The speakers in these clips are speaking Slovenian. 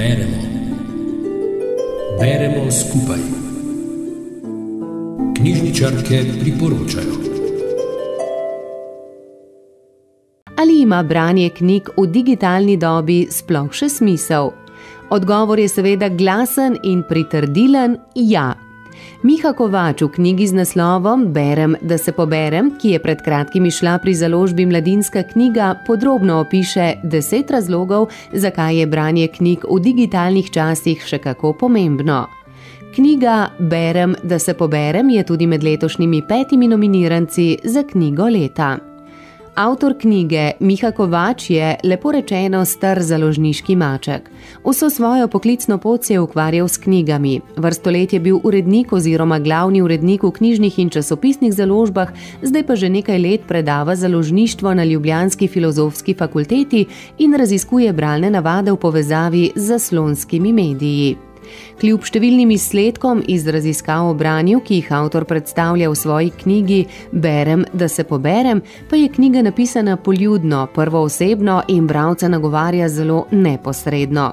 Beremo. Beremo skupaj. Knjižničarke priporočajo. Ali ima branje knjig v digitalni dobi sploh še smisel? Odgovor je seveda glasen in pritrdilen: ja. Miha Kovač v knjigi z naslovom Berem, da se poberem, ki je pred kratkim išla pri založbi Mladinska knjiga, podrobno opiše deset razlogov, zakaj je branje knjig v digitalnih časih še kako pomembno. Knjiga Berem, da se poberem je tudi med letošnjimi petimi nominiranci za knjigo leta. Avtor knjige Miha Kovač je, lepo rečeno, star založniški maček. Vso svojo poklicno pot se je ukvarjal s knjigami. Vrsto let je bil urednik oziroma glavni urednik v knjižnih in časopisnih založbah, zdaj pa že nekaj let predava založništvo na Ljubljanski filozofski fakulteti in raziskuje bralne navade v povezavi z zaslonskimi mediji. Kljub številnim izsledkom iz raziskav o branju, ki jih avtor predstavlja v svoji knjigi Berem, da se poberem, pa je knjiga napisana poljudno, prvoosebno in bralca nagovarja zelo neposredno.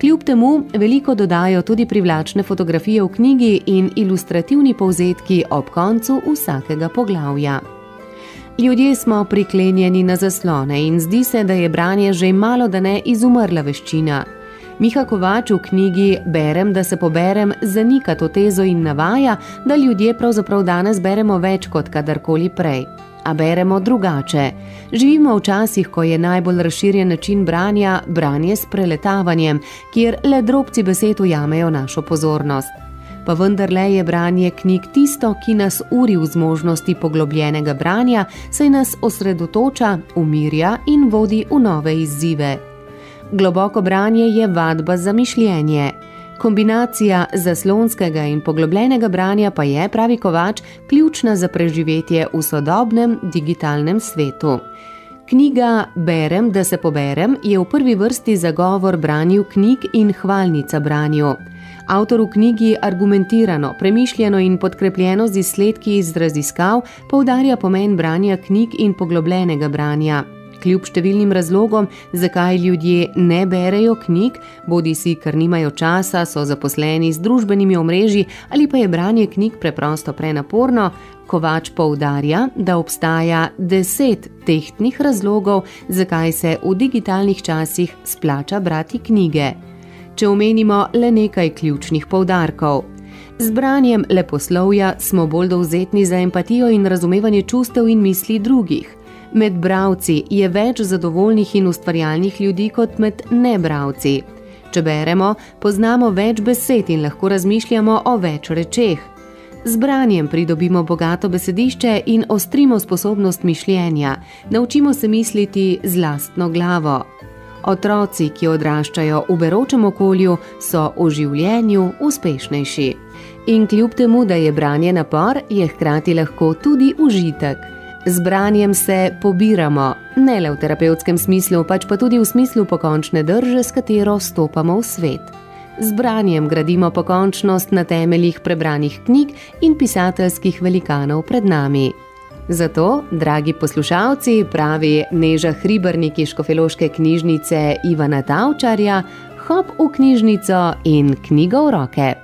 Kljub temu veliko dodajo tudi privlačne fotografije v knjigi in ilustrativni povzetki ob koncu vsakega poglavja. Ljudje smo priklenjeni na zaslone in zdi se, da je branje že malo da ne izumrla veščina. Miha Kovač v knjigi Berem, da se poberem, zanika to tezo in navaja, da ljudje pravzaprav danes beremo več kot kadarkoli prej. A beremo drugače. Živimo v časih, ko je najbolj razširjen način branja branje s preletavanjem, kjer le drobci besed ujamejo našo pozornost. Pa vendarle je branje knjig tisto, ki nas uri v zmožnosti poglobljenega branja, saj nas osredotoča, umirja in vodi v nove izzive. Globoko branje je vadba za mišljenje. Kombinacija zaslonskega in poglobljenega branja pa je, pravi Kovač, ključna za preživetje v sodobnem digitalnem svetu. Knjiga Berem, da se poberem je v prvi vrsti zagovor branju knjig in hvalnica branju. Avtor v knjigi argumentirano, premišljeno in podkrepljeno z izsledki iz raziskav poudarja pomen branja knjig in poglobljenega branja kljub številnim razlogom, zakaj ljudje ne berejo knjig, bodi si, ker nimajo časa, so zaposleni z družbenimi omrežji ali pa je branje knjig preprosto prenaporno, Kovač poudarja, da obstaja deset tehtnih razlogov, zakaj se v digitalnih časih splača brati knjige. Če omenimo le nekaj ključnih poudarkov. Z branjem leposlovja smo bolj dovzetni za empatijo in razumevanje čustev in misli drugih. Med bravci je več zadovoljnih in ustvarjalnih ljudi kot med nebravci. Če beremo, poznamo več besed in lahko razmišljamo o več rečeh. Z branjem pridobimo bogato besedišče in ostrimo sposobnost mišljenja, naučimo se misliti z lastno glavo. Otroci, ki odraščajo v beročem okolju, so v življenju uspešnejši. In kljub temu, da je branje napor, je hkrati lahko tudi užitek. Z branjem se pobiramo, ne le v terapevtskem smislu, pač pa tudi v smislu pokončne drže, s katero stopamo v svet. Z branjem gradimo pokončnost na temeljih prebranih knjig in pisateljskih velikanov pred nami. Zato, dragi poslušalci, pravi Neža Hribrnik iz Škofeloške knjižnice Ivana Tavčarja, hop v knjižnico in knjigo v roke.